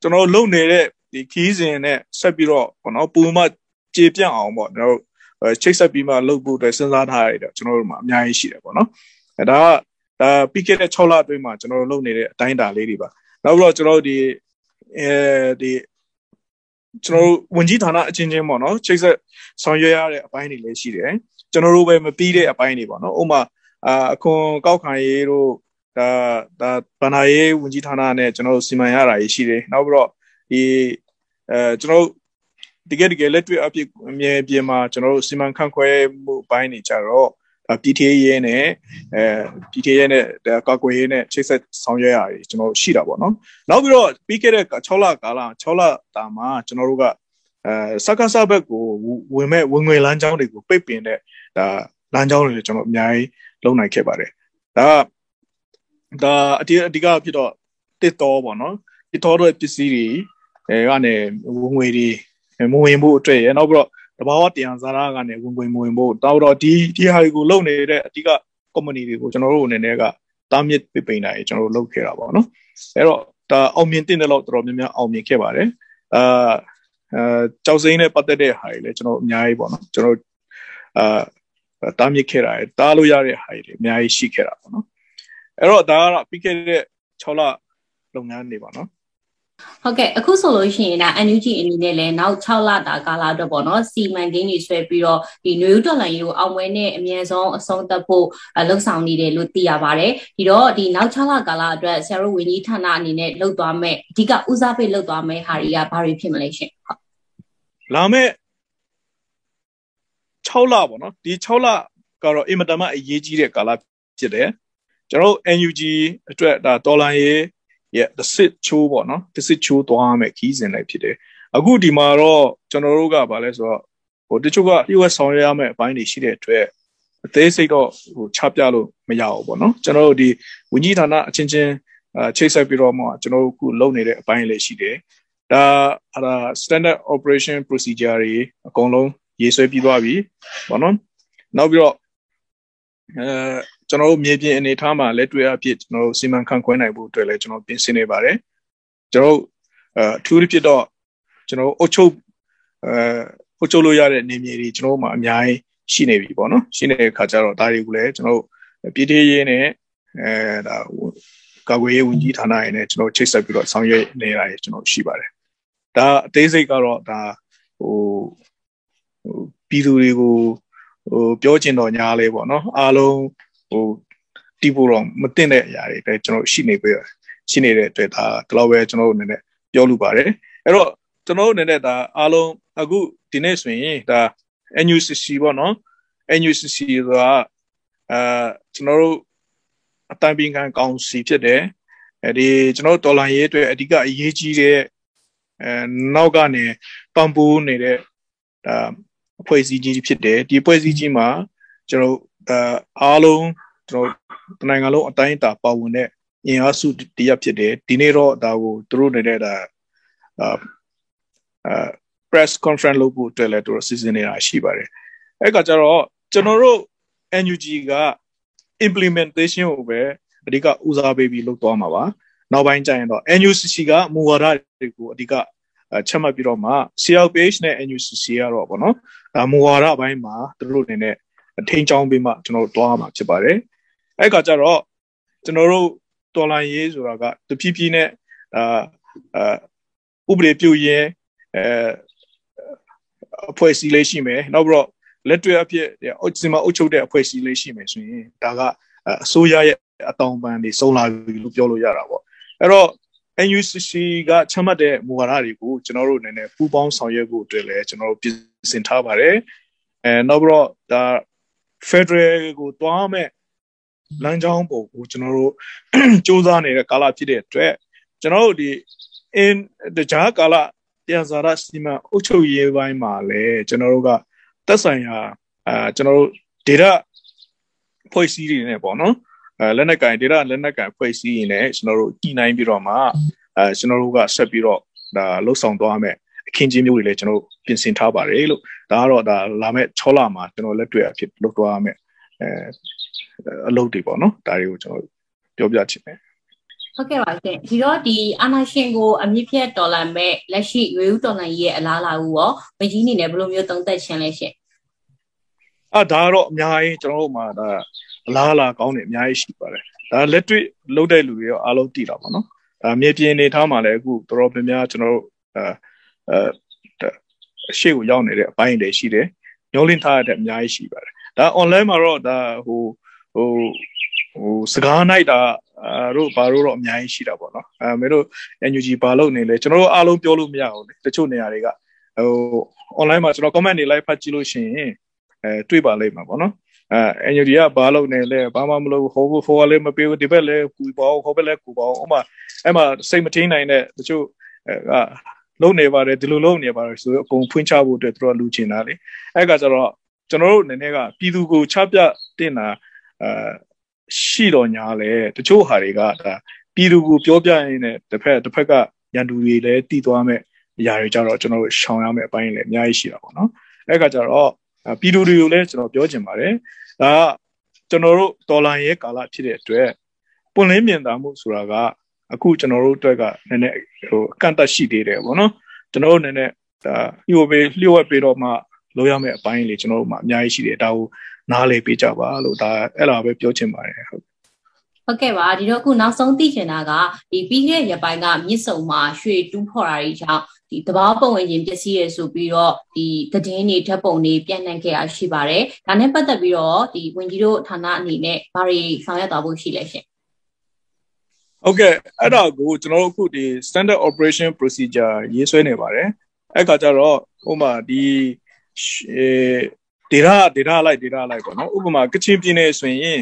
ကျွန်တော်လုံနေတဲ့ဒီခီးစဉ်နဲ့ဆက်ပြီးတော့ပေါ့နော်ပူမကြေပြန့်အောင်ပေါ့ကျွန်တော်ချိတ်ဆက်ပြီးမှလုပ်ဖို့အတွက်စဉ်းစားထားရတဲ့ကျွန်တော်တို့မှာအများကြီးရှိတယ်ပေါ့နော်အဲဒါကဒါပြီးခဲ့တဲ့6လအတွင်းမှာကျွန်တော်တို့လုပ်နေတဲ့အတိုင်းအတာလေးတွေပါနောက်ပြီးတော့ကျွန်တော်တို့ဒီအဲဒီကျွန်တော်တို့ဝင်ကြီးဌာနအချင်းချင်းပေါ့နော်ချိတ်ဆက်ဆောင်ရွက်ရတဲ့အပိုင်းတွေလည်းရှိတယ်ကျွန်တော်တို့ပဲမပြီးတဲ့အပိုင်းတွေပေါ့နော်ဥပမာ အာအခွန်ကောက်ခံရေးတို့ဒါဒါဗန္ဒာရေးဝင်ကြီးဌာနနဲ့ကျွန်တော်တို့စီမံရတာရှိတယ်နောက်ပြီးတော့ဒီအဲကျွန်တော်တို့တကယ်တကယ်လက်တွေ့အဖြစ်အမြဲပြင်မှာကျွန်တော်တို့စီမံခန့်ခွဲမှုဘိုင်းနေကြတော့ PTA ရေးနဲ့အဲ PTA ရေးနဲ့ကာကွယ်ရေးနဲ့ချိတ်ဆက်ဆောင်ရွက်ရတယ်ကျွန်တော်ရှိတာပေါ့နော်နောက်ပြီးတော့ပြီးခဲ့တဲ့6လကာလ6လတာမှာကျွန်တော်တို့ကအဲစကားစဘက်ကိုဝင်မဲ့ဝင်ငွေလမ်းကြောင်းတွေကိုပိတ်ပင်တဲ့ဒါလမ်းကြောင်းတွေကျွန်တော်အများကြီး လုံနိုင်ခဲ့ပါတယ်ဒါဒါအတိအဓိကဖြစ်တော့တစ်တော်ပေါ့နော်တစ်တော်ရဲ့ပစ္စည်းတွေအဲကနေဝင်ငွေတွေမဝင်ဖို့အတွက်ရနောက်ပြီးတော့တဘာဝတရားစားရကနေဝင်ဝင်ဝင်ဖို့တောက်တော့ဒီဒီဟာတွေကိုလုပ်နေတဲ့အဓိက company တွေကိုကျွန်တော်တို့အနေနဲ့ကတားမြစ်ပြပိန်တာကြီးကျွန်တော်တို့လုပ်ခဲ့တာပေါ့နော်အဲ့တော့ဒါအောင်မြင်တဲ့လောက်တော်တော်များများအောင်မြင်ခဲ့ပါတယ်အာအဲကြောက်စိမ်းနဲ့ပတ်သက်တဲ့ဟာတွေလည်းကျွန်တော်အများကြီးပေါ့နော်ကျွန်တော်အာ တားမြစ်ခဲ့တာတားလို့ရတဲ့ဟာတွေအများကြီးရှိခဲ့တာပေါ့နော်အဲ့တော့ဒါကတော့ပြီးခဲ့တဲ့6လလုပ်ငန်းတွေပါနော်ဟုတ်ကဲ့အခုဆိုလို့ရှိရင်ဒါ NUG အနေနဲ့လည်းနောက်6လတာကာလအတွက်ပေါ့နော်စီမံကိန်းတွေဆွဲပြီးတော့ဒီနွေဦးတော်လှန်ရေးကိုအောင်ပွဲနဲ့အမြဲဆုံးအဆုံးသတ်ဖို့လှုပ်ဆောင်နေတယ်လို့သိရပါတယ်ဒီတော့ဒီနောက်6လကာလအတွက်ဆရာတို့ဝန်ကြီးဌာနအနေနဲ့လှုပ်သွားမဲ့အဓိကဦးစားပေးလှုပ်သွားမဲ့ဟာတွေကဘာတွေဖြစ်မလဲရှင်ဟုတ်လာမဲ့ 6လပေါ့နော်ဒီ6လကတော့အင်မတန်မှအရေးကြီးတဲ့ကာလဖြစ်တယ်ကျွန်တော် NUG အတွက်ဒါတော်လန်ရေးရဲ့တစ်စစ်ချိုးပေါ့နော်တစ်စစ်ချိုးသွားမယ်ခီးစဉ်လိုက်ဖြစ်တယ်အခုဒီမှာတော့ကျွန်တော်တို့ကဗာလဲဆိုတော့ဟိုတချို့က US ဆောင်ရွက်ရမယ့်အပိုင်းတွေရှိတဲ့အတွက်အသေးစိတ်တော့ဟိုချပြလို့မရဘူးပေါ့နော်ကျွန်တော်တို့ဒီဝင်းကြီးဌာနအချင်းချင်းအချိတ်ဆက်ပြီးတော့မှကျွန်တော်တို့အခုလုပ်နေတဲ့အပိုင်းလေးရှိတယ်ဒါအဲ့ဒါ standard operation procedure တွေအကုန်လုံး ရေးဆွဲပြီးသွားပြီပေါ့နော်နောက်ပြီးတော့အဲကျွန်တော်တို့မြေပြင်အနေထားမှာလက်တွေ့အဖြစ်ကျွန်တော်တို့စီမံခန့်ခွဲနိုင်ဖို့အတွက်လည်းကျွန်တော်ပြင်ဆင်နေပါတယ်ကျွန်တော်တို့အထူးဖြစ်တော့ကျွန်တော်တို့အုတ်ချုပ်အဲအုတ်ချုပ်လို့ရတဲ့နေမြေတွေကျွန်တော်တို့မှာအများကြီးရှိနေပြီပေါ့နော်ရှိနေတဲ့အခါကျတော့ဒါတွေကိုလည်းကျွန်တော်တို့ပြည်ထောင်ရေးနဲ့အဲဒါကာကွယ်ရေးဝန်ကြီးဌာနရနဲ့ကျွန်တော်ချိတ်ဆက်ပြီးတော့ဆောင်ရွက်နေတာရကျွန်တော်ရှိပါတယ်ဒါအသေးစိတ်ကတော့ဒါဟိုဟို ပြည်သူတွေကိုဟိုပြောချင်တော့ညာလဲပေါ့နော်အားလုံးဟိုတီးဖို့တော့မတင်တဲ့အရာတွေလည်းကျွန်တော်ရှိနေပြီရှိနေတဲ့အတွက်ဒါဒီလောက်ပဲကျွန်တော်တို့အနေနဲ့ပြောလို့ပါတယ်အဲ့တော့ကျွန်တော်တို့အနေနဲ့ဒါအားလုံးအခုဒီနေ့ဆိုရင်ဒါ NUCC ပေါ့နော် NUCC ဆိုတာအာကျွန်တော်တို့အတိုင်ပင်ခံကောင်စီဖြစ်တယ်အဲဒီကျွန်တော်တို့ဒေါ်လာရေးအတွက်အဓိကအရေးကြီးတဲ့အဲနောက်ကနေပံ့ပိုးနေတဲ့ဒါ အဖွဲ့အစည်းကြီးဖြစ်တယ်ဒီအဖွဲ့အစည်းကြီးမှာကျွန်တော်အာအားလုံးကျွန်တော်နိုင်ငံလုံးအတိုင်းအတာပါဝင်တဲ့အင်အားစုတရဖြစ်တယ်ဒီနေ့တော့ဒါကိုသူတို့နေတဲ့ဒါအာအာ press conference လုပ်ဖို့အတွက်လည်းသူတို့စီစဉ်နေတာရှိပါတယ်အဲ့ကကြတော့ကျွန်တော်တို့ NUG က implementation ကိုပဲအဓိကဦးစားပေးပြီးလုပ်သွားမှာပါနောက်ပိုင်းကျရင်တော့ NUCC ကမူဝါဒတွေကိုအဓိက ချက်မှတ်ပြီးတော့မှ CLPH နဲ့ NUCC ကတော့ဗောနော်ဒါမူဝါဒပိုင်းမှာသူတို့အနေနဲ့ထိန်းချောင်းပေးမှကျွန်တော်တို့တွားမှာဖြစ်ပါတယ်အဲ့ကကြတော့ကျွန်တော်တို့တော်လိုင်းရေးဆိုတာကတဖြည်းဖြည်းနဲ့အာဥပဒေပြုရင်အဲအဖွဲ့အစည်းလေးရှိမယ်နောက်ပြီးတော့လက်တွေ့အဖြစ်အောက်စီမအုပ်ချုပ်တဲ့အဖွဲ့အစည်းလေးရှိမယ်ဆိုရင်ဒါကအစိုးရရဲ့အတောင်ပန်တွေစုံလာပြီလို့ပြောလို့ရတာပေါ့အဲ့တော့ NUCC ကချမှတ်တဲ့မူဝါဒတွေကိုကျွန်တော်တို့အနေနဲ့ပူးပေါင်းဆောင်ရွက်ဖို့အတွက်လည်းကျွန်တော်တို့ပြင်ဆင်ထားပါတယ်အဲနောက်ပြီးတော့ဒါ Federal ကိုတွားမဲ့လမ်းကြောင်းပုံကိုကျွန်တော်တို့စူးစမ်းနေတဲ့ကာလဖြစ်တဲ့အတွက်ကျွန်တော်တို့ဒီ in တကြားကာလပြန်စားရစီမံအုပ်ချုပ်ရေးပိုင်းမှာလည်းကျွန်တော်တို့ကသက်ဆိုင်ရာအာကျွန်တော်တို့ data ဖွဲ့စည်းတွေနဲ့ပေါ့နော် အဲလက်နက်ကင် data လက်နက်ကင်ဖွဲ့စည်းရင်လည်းကျွန်တော်တို့ညှိနှိုင်းပြီးတော့မှအဲကျွန်တော်တို့ကဆက်ပြီးတော့ဒါလှုပ်ဆောင်သွားမယ်အခင်းချင်းမျိုးတွေလည်းကျွန်တော်တို့ပြင်ဆင်ထားပါတယ်လို့ဒါကတော့ဒါလာမဲ့6လမှာကျွန်တော်လက်တွေ့အဖြစ်လုပ်သွားမယ်အဲအလုပ်တွေပေါ့နော်ဒါတွေကိုကျွန်တော်ပြောပြချင်တယ်ဟုတ်ကဲ့ပါရှင်ဒီတော့ဒီအာနာရှင်ကိုအမြင့်ဖြတ်ဒေါ်လာမဲ့လက်ရှိရွေးဦးဒေါ်လာကြီးရဲ့အလားအလာကိုရောမကြီးအနေနဲ့ဘယ်လိုမျိုးသုံးသပ်ခြင်းလဲရှင်အာဒါကတော့အများကြီးကျွန်တော်တို့မှာဒါ အလားအလာကောင်းတယ်အများကြီးရှိပါတယ်ဒါလက်တွေ့လုပ်တဲ့လူတွေရောအားလုံးတည်တာပါနော်ဒါမြေပြင်နေထားမှာလည်းအခုတော်တော်များများကျွန်တော်တို့အဲအဲရှေ့ကိုရောက်နေတဲ့အပိုင်းတွေရှိတယ်ညှိုးလင်းထားတဲ့အများကြီးရှိပါတယ်ဒါ online မှာတော့ဒါဟိုဟိုဟိုစကားနိုင်တာအဲတို့ဘာလို့တော့အများကြီးရှိတာပေါ့နော်အဲမင်းတို့ NUG ဘာလို့နေလဲကျွန်တော်တို့အားလုံးပြောလို့မရဘူးလေတချို့နေရာတွေကဟို online မှာကျွန်တော် comment တွေ live ဖတ်ကြည့်လို့ရှိရင် အဲတွေ့ပါလိမ့်မှာပေါ့နော်အဲ NUG ကဘာလို့နေလဲဘာမှမလုပ်ဟိုဟိုလည်းမပေးဘူးဒီဘက်လည်းကူပါအောင်ဟိုဘက်လည်းကူပါအောင်ဥမာအဲ့မှာစိတ်မထင်းနိုင်တဲ့တချို့အဲလုံနေပါတယ်ဒီလိုလုံနေပါတယ်ဆိုတော့အကုန်ဖွင့်ချဖို့အတွက်သူတို့လူချင်တာလေအဲ့ကကျတော့ကျွန်တော်တို့အနေနဲ့ကပြည်သူကိုချပြတင်တာအဲရှိတော့ညာလဲတချို့ဟာတွေကဒါပြည်သူကိုပြောပြရင်းနဲ့တစ်ဖက်တစ်ဖက်ကရန်သူတွေလည်းတည်သွားမဲ့အရာတွေကြတော့ကျွန်တော်တို့ရှောင်ရမယ့်အပိုင်းလည်းအများကြီးရှိတာပေါ့နော်အဲ့ကကြတော့ ပြည်သူတွေကိုလည်းကျွန်တော်ပြောချင်ပါတယ်ဒါကကျွန်တော်တို့ဒေါ်လာရဲ့ကာလဖြစ်တဲ့အတွက်ပွင့်လင်းမြင်သာမှုဆိုတာကအခုကျွန်တော်တို့အတွက်ကနည်းနည်းဟိုအကန့်အသတ်ရှိသေးတယ်ပေါ့နော်ကျွန်တော်တို့နည်းနည်းဒါလျှို့ပေးလျှို့ဝှက်ပေးတော့မှလိုရမယ့်အပိုင်းလေးကျွန်တော်တို့မှအများကြီးရှိတယ်ဒါကိုနားလည်ပေးကြပါလို့ဒါအဲ့လိုပဲပြောချင်ပါတယ်ဟုတ်ဟုတ်ကဲ့ပါဒီတော့အခုနောက်ဆုံးသိချင်တာကဒီပြီးခဲ့တဲ့ရပိုင်းကမြစ်စုံမှာရွှေတူးဖော်တာတွေကြောင့် ဒီတဘာပုံဝင်ခြင်းပစ္စည်းရဆိုပြီးတော့ဒီသတင်းတွေဓာတ်ပုံတွေပြန့်နှံ့ခဲ့တာရှိပါတယ်ဒါနဲ့ပတ်သက်ပြီးတော့ဒီဝင်ကြီးတို့ဌာနအနေနဲ့ဘာတွေဆောင်ရွက်သွားဖို့ရှိလဲရှင်ဟုတ်ကဲ့အဲ့ဒါကိုကျွန်တော်တို့အခုဒီ standard operation procedure ရေးဆွဲနေပါတယ်အဲ့ခါကျတော့ဟိုမှာဒီ data data လိုက် data လိုက်ပေါ့နော်ဥပမာကချင်ပြည်နယ်ဆိုရင်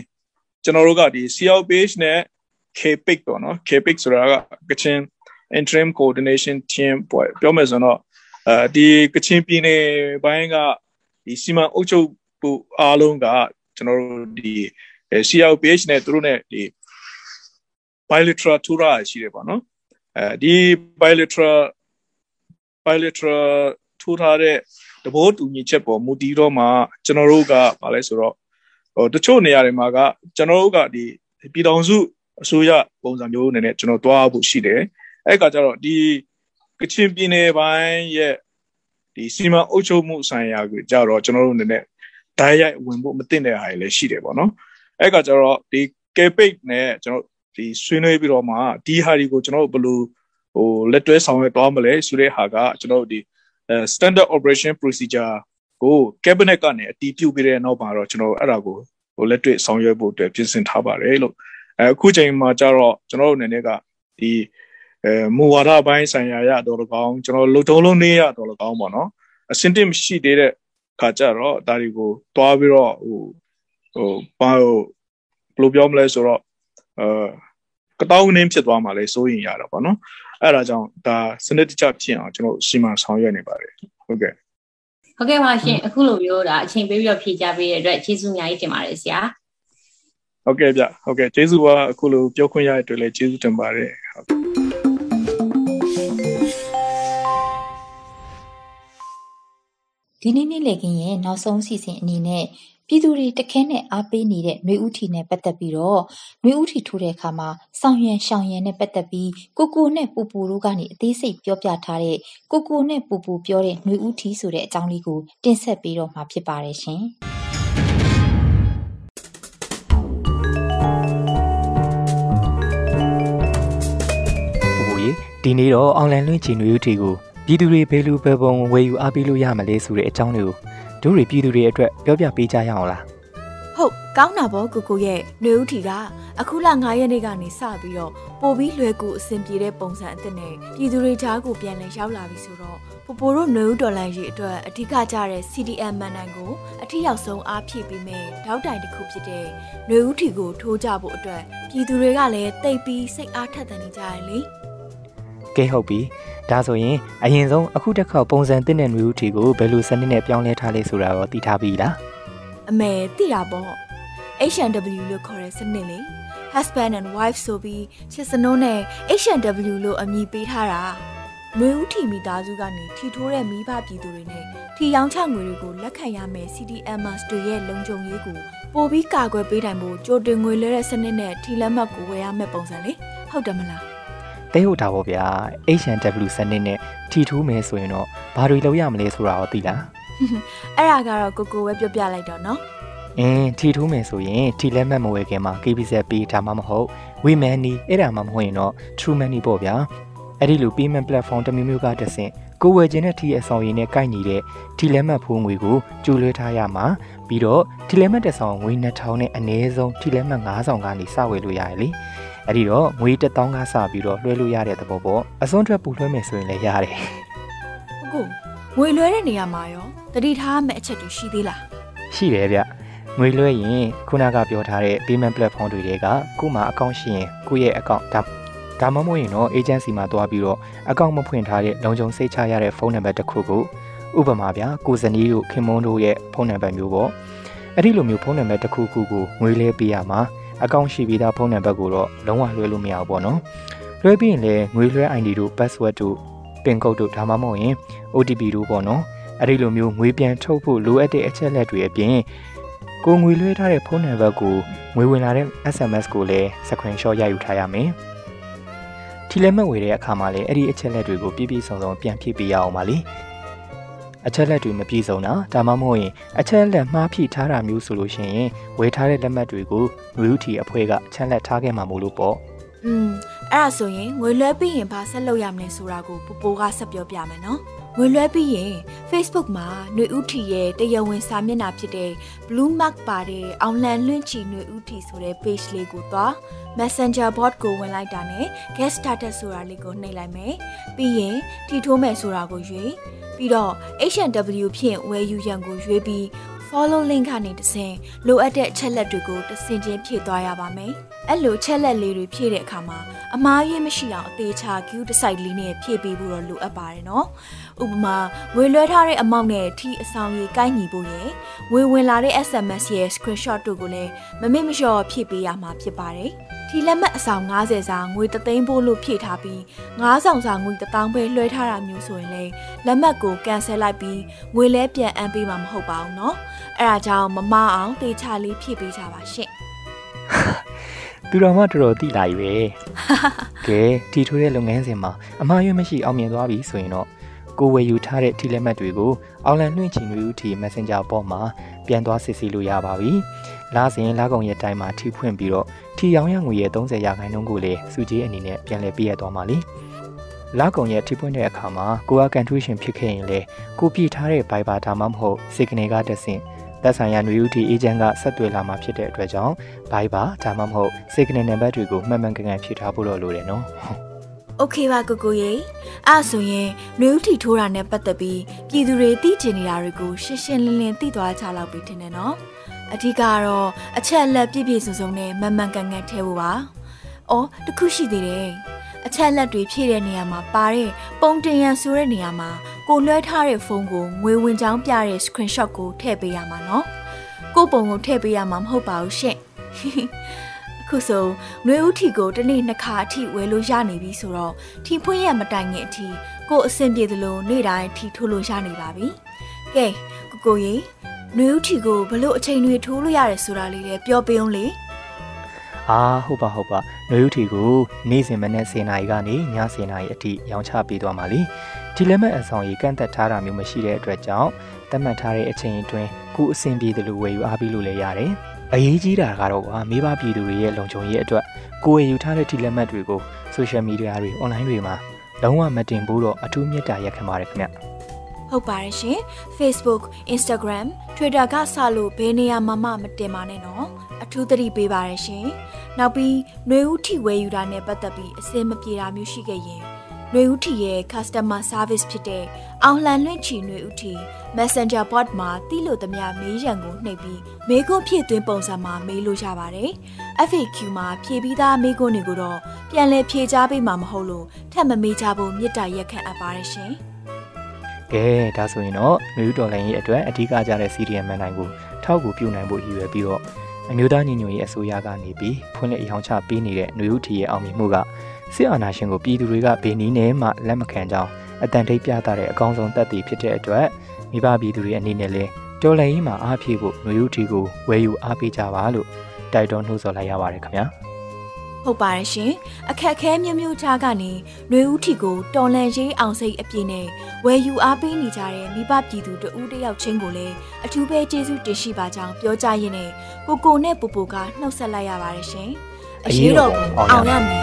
ကျွန်တော်တို့ကဒီ CL page နဲ့ KPIC ပေါ့နော် KPIC ဆိုတာကကချင် interim coordination team ပေါ့ပြောမယ်ဆိုတော့အဲဒီကချင်ပြည်နယ်ဘိုင်းကဒီစီမံအုပ်ချုပ်မှုအားလုံးကကျွန်တော်တို့ဒီ CL page နဲ့သူတို့နဲ့ဒီ bilateral tour ရှိတယ်ပေါ့နော်အဲဒီ bilateral bilateral tour တဲ့တဘောတူညီချက်ပေါ်မူတည်တော့မှကျွန်တော်တို့ကဗာလဲဆိုတော့ဟိုတချို့နေရာတွေမှာကကျွန်တော်တို့ကဒီပြည်တော်စုအစိုးရပုံစံမျိုးအနေနဲ့ကျွန်တော်တွားဖို့ရှိတယ် အဲ့ကကြတော့ဒီကချင်ပြည်နယ်ပိုင်းရဲ့ဒီစီမံအုပ်ချုပ်မှုဆိုင်ရာကိုကြတော့ကျွန်တော်တို့အနေနဲ့ဓာတ်ရိုက်ဝင်ဖို့မတင်တဲ့ဟာတွေလည်းရှိတယ်ပေါ့နော်အဲ့ကကျတော့ဒီ campaign နဲ့ကျွန်တော်ဒီဆွေးနွေးပြီးတော့မှဒီဟာဒီကိုကျွန်တော်ဘယ်လိုဟိုလက်တွဲဆောင်ရွက်သွားမလဲဆိုတဲ့ဟာကကျွန်တော်ဒီ standard operation procedure ကို cabinet ကနေအတည်ပြုပြီးတဲ့နောက်မှာတော့ကျွန်တော်အဲ့ဒါကိုဟိုလက်တွေ့ဆောင်ရွက်ဖို့အတွက်ပြင်ဆင်ထားပါတယ်လို့အခုချိန်မှာကျတော့ကျွန်တော်တို့အနေနဲ့ကဒီ အဲမူဝါဒပိုင်းဆိုင်ရာရတော့လကောင်းကျွန်တော်လုံထုံးလုံးနေရတော့လကောင်းပေါ့နော်အစင်တင်မရှိသေးတဲ့ခါကျတော့ဒါတွေကိုတွားပြီးတော့ဟိုဟိုဘာဟိုဘယ်လိုပြောမလဲဆိုတော့အဲကတောင်းနေဖြစ်သွားမှလည်းစိုးရင်ရတာပေါ့နော်အဲ့ဒါကြောင့်ဒါစနစ်တကျဖြစ်အောင်ကျွန်တော်ရှင်းမှဆောင်ရွက်နေပါတယ်ဟုတ်ကဲ့ဟုတ်ကဲ့ပါရှင်အခုလိုမျိုးဒါအချိန်ပေးပြီးတော့ဖြေကြပေးတဲ့အတွက်ကျေးဇူးအများကြီးတင်ပါတယ်ဆရာဟုတ်ကဲ့ဗျဟုတ်ကဲ့ကျေးဇူးပါအခုလိုပြောခွင့်ရတဲ့အတွက်လည်းကျေးဇူးတင်ပါတယ် ဒီနေ့နေ့လည်ခင်းရဲ့နောက်ဆုံးစီစဉ်အနေနဲ့ပြည်သူတွေတခဲနဲ့အားပေးနေတဲ့နှွေဦးထီနဲ့ပတ်သက်ပြီးတော့နှွေဦးထီထိုးတဲ့အခါမှာစောင်ရန်ရှောင်ရန်နဲ့ပတ်သက်ပြီးကိုကိုနဲ့ပူပူတို့ကနေအသေးစိတ်ပြောပြထားတဲ့ကိုကိုနဲ့ပူပူပြောတဲ့နှွေဦးထီဆိုတဲ့အကြောင်းလေးကိုတင်ဆက်ပေးတော့မှာဖြစ်ပါတယ်ရှင်။ဒီနေ့တော့အွန်လိုင်းလွှင့်ချင်နွေဦးထီကို ပြည်သူတွေဘယ်လိုပဲပုံဝယ်ယူအားပေးလို့ရမလဲဆိုတဲ့အကြောင်းတွေကိုတို့တွေပြည်သူတွေအတွက်ပြောပြပေးကြရအောင်လားဟုတ်ကောင်းတာပေါ့ကိုကိုရဲ့နှွေဦးထီကအခုလ9ရက်နေ့ကနေစပြီးတော့ပို့ပြီးလွယ်ကူအဆင်ပြေတဲ့ပုံစံအသစ်နဲ့ပြည်သူတွေကြားကိုပြန်လည်ရောက်လာပြီဆိုတော့ပိုပိုတို့နှွေဦးဒေါ်လာရေးအတွက်အဓိကကျတဲ့ CDM မန်နိုင်ကိုအထီရောက်ဆုံးအားဖြည့်ပေးမယ်တောက်တိုင်တစ်ခုဖြစ်တဲ့နှွေဦးထီကိုထိုးကြဖို့အတွက်ပြည်သူတွေကလည်းတိတ်ပြီးစိတ်အားထက်သန်နေကြရလေ ကဲဟုတ်ပြီဒါဆိုရင်အရင်ဆုံးအခုတစ်ခေါက်ပုံစံတင်တဲ့နွေဦးထီကိုဘယ်လိုစနစ်နဲ့ပြောင်းလဲထားလဲဆိုတာရောသိထားပြီလားအမေသိတာပေါ့ H&W လို့ခေါ်တဲ့စနစ်လေ husband and wife ဆိုပြီးချစ်စနိုးနဲ့ H&W လို့အမည်ပေးထားတာနွေဦးထီမိသားစုကနေထီထိုးတဲ့မိဘပြည်သူတွေနဲ့ထီရောင်းချငွေတွေကိုလက်ခံရမယ် CDMers တွေရဲ့လုံခြုံရေးကိုပိုပြီးကာကွယ်ပေးနိုင်ဖို့ကြိုတင်ငွေလဲတဲ့စနစ်နဲ့ထီလက်မှတ်ကိုဝယ်ရမယ့်ပုံစံလေဟုတ်တယ်မလား တဲဟုတ်တာပေါ့ဗျာ H&W စနစ်နဲ့ထီထိုးမယ်ဆိုရင်တော့ဘာတွေလုပ်ရမလဲဆိုတာရောသိလားအဲ့ဒါကတော့ကိုကိုပဲပြောပြလိုက်တော့နော်အင်းထီထိုးမယ်ဆိုရင်ထီလက်မှတ်မဝယ်ခင်မှာ KBZ ပေးဒါမှမဟုတ် WeMoney အဲ့ဒါမှမဟုတ်ရင်တော့ True Money ပေါ့ဗျာအဲ့ဒီလို payment platform တစ်မျိုးမျိုးကတဆင့်ကိုဝယ်ခြင်းနဲ့ထီအဆောင်ရည်နဲ့ကိုက်ညီတဲ့ထီလက်မှတ်ဖိုးငွေကိုကျူလွှဲထားရမှာပြီးတော့ထီလက်မှတ်တစ်ဆောင်ငွေ2000နဲ့အနည်းဆုံးထီလက်မှတ်9000ကနေစဝယ်လို့ရတယ်လေ အဲ့ဒီတော့ငွေ1000ကစပြီးတော့လွှဲလို့ရတဲ့သဘောပေါ့အစွန်းထွက်ပူလွှဲမယ်ဆိုရင်လည်းရတယ်ဟုတ်ငွေလွှဲတဲ့နေရာမှာရောတတိထားမဲ့အချက်တွေရှိသေးလားရှိတယ်ဗျငွေလွှဲရင်ခုနကပြောထားတဲ့ payment platform တွေတွေကကို့မှာအကောင့်ရှိရင်ကိုယ့်ရဲ့အကောင့်ဒါဒါမှမဟုတ်ရင်တော့ agency မှာတွားပြီးတော့အကောင့်မဖွင့်ထားတဲ့လုံခြုံစိတ်ချရတဲ့ဖုန်းနံပါတ်တစ်ခုကိုဥပမာဗျာကိုဇနီးတို့ခင်မွန်းတို့ရဲ့ဖုန်းနံပါတ်မျိုးပေါ့အဲ့ဒီလိုမျိုးဖုန်းနံပါတ်တစ်ခုခုကိုငွေလဲပေးရမှာ အကောင့်ရှိပြီးသားဖုန်းနံပါတ်ကိုတော့လုံးဝလွှဲလို့မရဘူးပေါ့နော်လွှဲပြီးရင်လည်းငွေလွှဲ ID တို့ password တို့ pin code တို့ဒါမှမဟုတ်ရင် OTP တို့ပေါ့နော်အဲ့ဒီလိုမျိုးငွေပြန်ထုတ်ဖို့လိုအပ်တဲ့အချက်လက်တွေအပြင်ကိုငွေလွှဲထားတဲ့ဖုန်းနံပါတ်ကိုငွေဝင်လာတဲ့ SMS ကိုလည်း screenshot ရယူထားရမယ်။ထီလက်မှတ်ဝေတဲ့အခါမှာလည်းအဲ့ဒီအချက်လက်တွေကိုပြည့်ပြည့်စုံစုံပြန်ဖြည့်ပေးရအောင်ပါလေ။ အချက်လက်တွေမပြည့်စုံတာဒါမှမဟုတ်ရင်အချက်လက်မှားဖြည့်ထားတာမျိုးဆိုလို့ရှိရင်ဝေထားတဲ့လက်မှတ်တွေကိုငွေဥတီအဖွဲ့ကအချက်လက်ထားခဲ့မှာမို့လို့ပေါ့။อืมအဲ့ဒါဆိုရင်ငွေလွှဲပြီးရင်ဘာဆက်လုပ်ရမလဲဆိုတာကိုပူပိုကဆက်ပြောပြမယ်နော်။ငွေလွှဲပြီးရင် Facebook မှာຫນွေဥထီရဲ့တရားဝင်စာမျက်နှာဖြစ်တဲ့ Blue Mark ပါတဲ့အောင်လန်လွင့်ချီຫນွေဥထီဆိုတဲ့ page လေးကိုသွား Messenger bot ကိုဝင်လိုက်တာနဲ့ guest status ဆိုတာလေးကိုနှိပ်လိုက်မယ်ပြီးရင်ထီထိုးမယ်ဆိုတာကိုရွေး ပြီးတော့ H&W ဖြင့်ဝယ်ယူရန်ကိုရွေးပြီး follow link ကနေတဆင့်လိုအပ်တဲ့အချက်လက်တွေကိုတဆင့်ချင်းဖြည့်သွားရပါမယ်။အဲ့လိုချက်လက်လေးတွေဖြည့်တဲ့အခါမှာအမားရေးမရှိအောင်အသေးချာ queue တစ် site လေးနဲ့ဖြည့်ပေးဖို့တော့လိုအပ်ပါတယ်နော်။ဥပမာငွေလွှဲထားတဲ့အမောင့်နဲ့ထီအဆောင်ကြီးကိုက်ညီဖို့ရယ်ငွေဝင်လာတဲ့ SMS ရဲ့ screenshot တို့ကိုလည်းမမေ့မလျှော့ဖြည့်ပေးရမှာဖြစ်ပါတယ်။ ထီလက်မှတ်အဆောင်90စာငွေ3သိန်းပို့လို့ဖြည့်ထားပြီး9ဆောင်စာငွေ1000ပဲလွှဲထားတာမျိုးဆိုရင်လည်းလက်မှတ်ကိုကန်ဆယ်လိုက်ပြီးငွေလဲပြန်အမ်းပေးမှာမဟုတ်ပါဘူးเนาะအဲဒါကြောင့်မမအောင်တေချာလေးဖြည့်ပေးကြပါရှင့်သူတော်မှတော်တော်တိလာပြီပဲကဲတီထိုးတဲ့လုပ်ငန်းစဉ်မှာအမှားရွေးမရှိအောင်မြင်သွားပြီဆိုရင်တော့ကိုဝယ်ယူထားတဲ့ထီလက်မှတ်တွေကိုအော်လန်နှွင့်ချင်တွေဦးထီ Messenger ပေါ်မှာပြန်သွားစစ်ဆေးလို့ရပါပြီ လာစဉ်လာကုန်ရဲ့တိုင်းမှာထိဖွင့်ပြီးတော့ထီရောင်ရငွေရဲ့30ရာခိုင်နှုန်းကိုလည်းစုကြီးအနေနဲ့ပြန်လည်ပေးရသွားမှာလीလာကုန်ရဲ့ထိပွင့်တဲ့အခါမှာကိုကကန်ထူးရှင်ဖြစ်ခဲ့ရင်လေကိုပြည့်ထားတဲ့ Viber ဒါမှမဟုတ် Signal ကတက်ဆင့်သက်ဆိုင်ရာຫນွေဥတီအေဂျင့်ကဆက်သွယ်လာမှာဖြစ်တဲ့အတွက်ကြောင့် Viber ဒါမှမဟုတ် Signal နံပါတ်တွေကိုမှန်မှန်ကန်ကန်ဖြည့်ထားဖို့တော့လိုတယ်နော်โอเคပါကိုကိုရေအဲ့ဆိုရင်နှွေဦးထီထိုးတာနဲ့ပတ်သက်ပြီးပြည်သူတွေသိကျင်နေတာတွေကိုရှင်းရှင်းလင်းလင်းသိသွားကြလောက်ပြီးထင်တယ်နော် အဓိကကတော့အချက်အလက်ပြည့်ပြည့်စုံစုံနဲ့မှန်မှန်ကန်ကန်ထဲဖို့ပါ။အော်တခုရှိသေးတယ်။အချက်လက်တွေဖြည့်တဲ့နေရာမှာပါတဲ့ပုံတင်ရန်ဆိုတဲ့နေရာမှာကိုလွှဲထားတဲ့ဖုန်းကိုငွေဝင်ကြောင်းပြတဲ့ screenshot ကိုထည့်ပေးရမှာနော်။ကိုပုံကိုထည့်ပေးရမှာမဟုတ်ပါဘူးရှင့်။အခုဆိုຫນွေဦးထီကိုတနေ့နှစ်ခါအထိဝယ်လို့ရနေပြီဆိုတော့ထီဖွင့်ရမတိုင်ခင်အထိကိုအဆင်ပြေသလိုနေ့တိုင်းထီထိုးလို့ရနေပါပြီ။ကဲကိုကိုရေ နှွေဦးထီကိုဘလို့အချိန်တွေထိုးလို့ရတယ်ဆိုတာလေးလည်းပြောပေးအောင်လေအာဟုတ်ပါဟုတ်ပါနှွေဦးထီကိုနေ့စဉ်မနေ့10နာရီကနေည10နာရီအထိရောင်းချပေးသွားမှာလीဒီလက်မှတ်အဆောင်ကြီးကန့်သက်ထားတာမျိုးမရှိတဲ့အတွက်ကြောင့်သတ်မှတ်ထားတဲ့အချိန်အတွင်းကိုအဆင်ပြေတယ်လို့ဝယ်ယူအားပေးလို့လည်းရတယ်အရေးကြီးတာကတော့ကွာမိဘပြည်သူတွေရဲ့လုံခြုံရေးအတွက်ကိုယ်ယူထားတဲ့ဒီလက်မှတ်တွေကို social media တွေ online တွေမှာလုံးဝမတင်ဘူးတော့အထူးမြတ်တာရက်ခံပါတယ်ခင်ဗျ ဟုတ်ပါတယ်ရှင် Facebook Instagram Twitter ကစလို့ဘယ်နေရာမှာမှမတင်ပါနဲ့နော်အထူးသတိပေးပါရရှင်နောက်ပြီးຫນွေဦးထီဝဲယူတာနဲ့ပတ်သက်ပြီးအစင်မပြေတာမျိုးရှိခဲ့ရင်ຫນွေဦးထီရဲ့ customer service ဖြစ်တဲ့အောင်လှန်လွင့်ချီຫນွေဦးထီ Messenger bot မှာတိလို့သမျှမေးရန်ကိုနှိပ်ပြီးမေးခွန်းဖြည့်သွင်းပုံစံမှာမေးလို့ရပါတယ် FAQ မှာဖြည့်ပြီးသားမေးခွန်းတွေကိုတော့ပြန်လည်ဖြေကြားပေးမှာမဟုတ်လို့ထပ်မမေးကြဖို့မြစ်တာရက်ခံအပ်ပါတယ်ရှင်။ ကဲဒါဆိုရင်တော့နယူးဒေါ်လာရဲ့အတွက်အဓိကကြတဲ့ CDM မှန်တိုင်းကိုထောက်ကူပြုနိုင်ဖို့ရည်ရွယ်ပြီးတော့အမျိုးသားညီညွတ်ရေးအစိုးရကနေပြီးဖွင့်လှစ်အယောင်ချပေးနေတဲ့နယူးထီရဲ့အောင်မြင်မှုကစစ်အာဏာရှင်ကိုပြည်သူတွေကဘေနီးနဲ့မှလက်မခံကြောင်းအတန်ထိပ်ပြသတဲ့အကောင်းဆုံးသက်သေဖြစ်တဲ့အတွက်မိဘပြည်သူတွေအနေနဲ့လည်းတော်လှန်ရေးမှာအားဖြည့်ဖို့နယူးထီကိုဝယ်ယူအားပေးကြပါလို့တိုက်တွန်းနှိုးဆော်လိုက်ရပါတယ်ခင်ဗျာ။ ဟုတ်ပါတယ်ရှင်အခက်ခဲမျိုးမျိုးကြားကနေຫນွေဦးထီကိုတော်လန်ရေးအောင်စိတ်အပြည့်နဲ့ဝယ်ယူအားပေးနေကြတဲ့မိဘပြည်သူတဦးတယောက်ချင်းကိုလည်းအထူးပဲကျေးဇူးတင်ရှိပါကြောင်းပြောကြားရင်းနဲ့ကိုကိုနဲ့ပူပူကနှုတ်ဆက်လိုက်ရပါတယ်ရှင်အရေးတော်ပုံအောင်ရမည်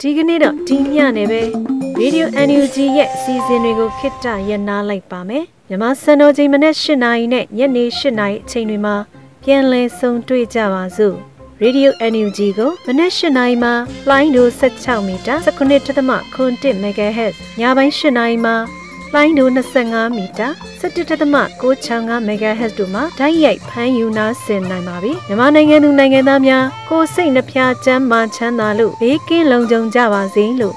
ဒီကနေ့တော့ဒီညနေပဲ Radio NUG ရဲ့အစီအစဉ်တွေကိုခਿੱတရနာလိုက်ပါမယ်မြန်မာစံတော်ချိန်မနေ့၈နာရီနဲ့ညနေ၈နာရီအချိန်တွေမှာပြန်လည်ဆုံတွေ့ကြပါစို့ Radio NUG ကိုမနေ့၈နာရီမှာလိုင်းဒို16မီတာ19.7 MHz ညပိုင်း၈နာရီမှာလိုင်းဒို25မီတာ17.665 MHz တို့မှာဓာတ်ရိုက်ဖမ်းယူနာဆင်နိုင်ပါပြီမြန်မာနိုင်ငံသူနိုင်ငံသားများကိုစိတ်နှဖျားချမ်းမာချမ်းသာလို့ဘေးကင်းလုံခြုံကြပါစေလို့